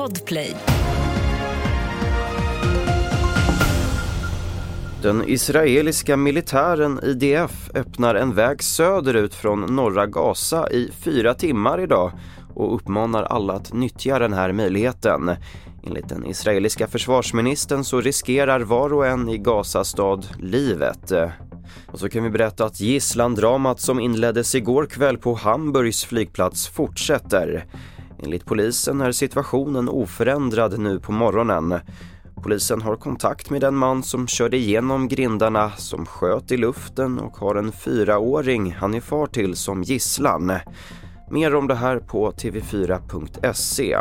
Podplay. Den israeliska militären IDF öppnar en väg söderut från norra Gaza i fyra timmar idag och uppmanar alla att nyttja den här möjligheten. Enligt den israeliska försvarsministern så riskerar var och en i Gaza stad livet. Och så kan vi berätta att gisslandramat som inleddes igår kväll på Hamburgs flygplats fortsätter. Enligt polisen är situationen oförändrad nu på morgonen. Polisen har kontakt med den man som körde igenom grindarna, som sköt i luften och har en fyraåring han är far till som gisslan. Mer om det här på tv4.se.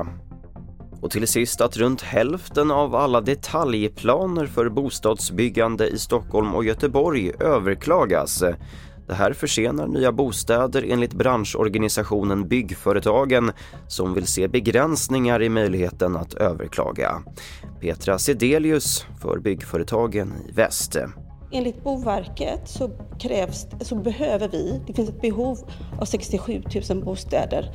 Och till sist att runt hälften av alla detaljplaner för bostadsbyggande i Stockholm och Göteborg överklagas. Det här försenar nya bostäder enligt branschorganisationen Byggföretagen som vill se begränsningar i möjligheten att överklaga. Petra Sedelius för Byggföretagen i Väst. Enligt Boverket så, krävs, så behöver vi, det finns ett behov av 67 000 bostäder,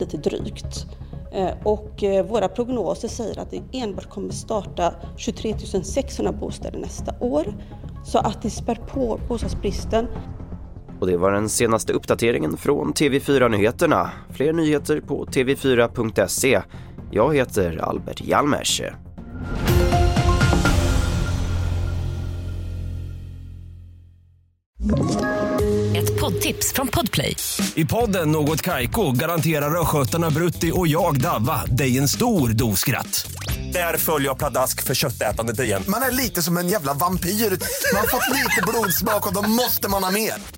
lite drygt. Eh, och eh, våra prognoser säger att det enbart kommer starta 23 600 bostäder nästa år. Så att det spär på bostadsbristen. Och det var den senaste uppdateringen från TV4 Nyheterna. Fler nyheter på tv4.se. Jag heter Albert Hjalmers. Ett poddtips från Podplay. I podden Något Kaiko garanterar östgötarna Brutti och jag, Davva, dig en stor dos skratt. Där följer jag pladask för köttätandet igen. Man är lite som en jävla vampyr. Man har fått lite blodsmak och då måste man ha mer.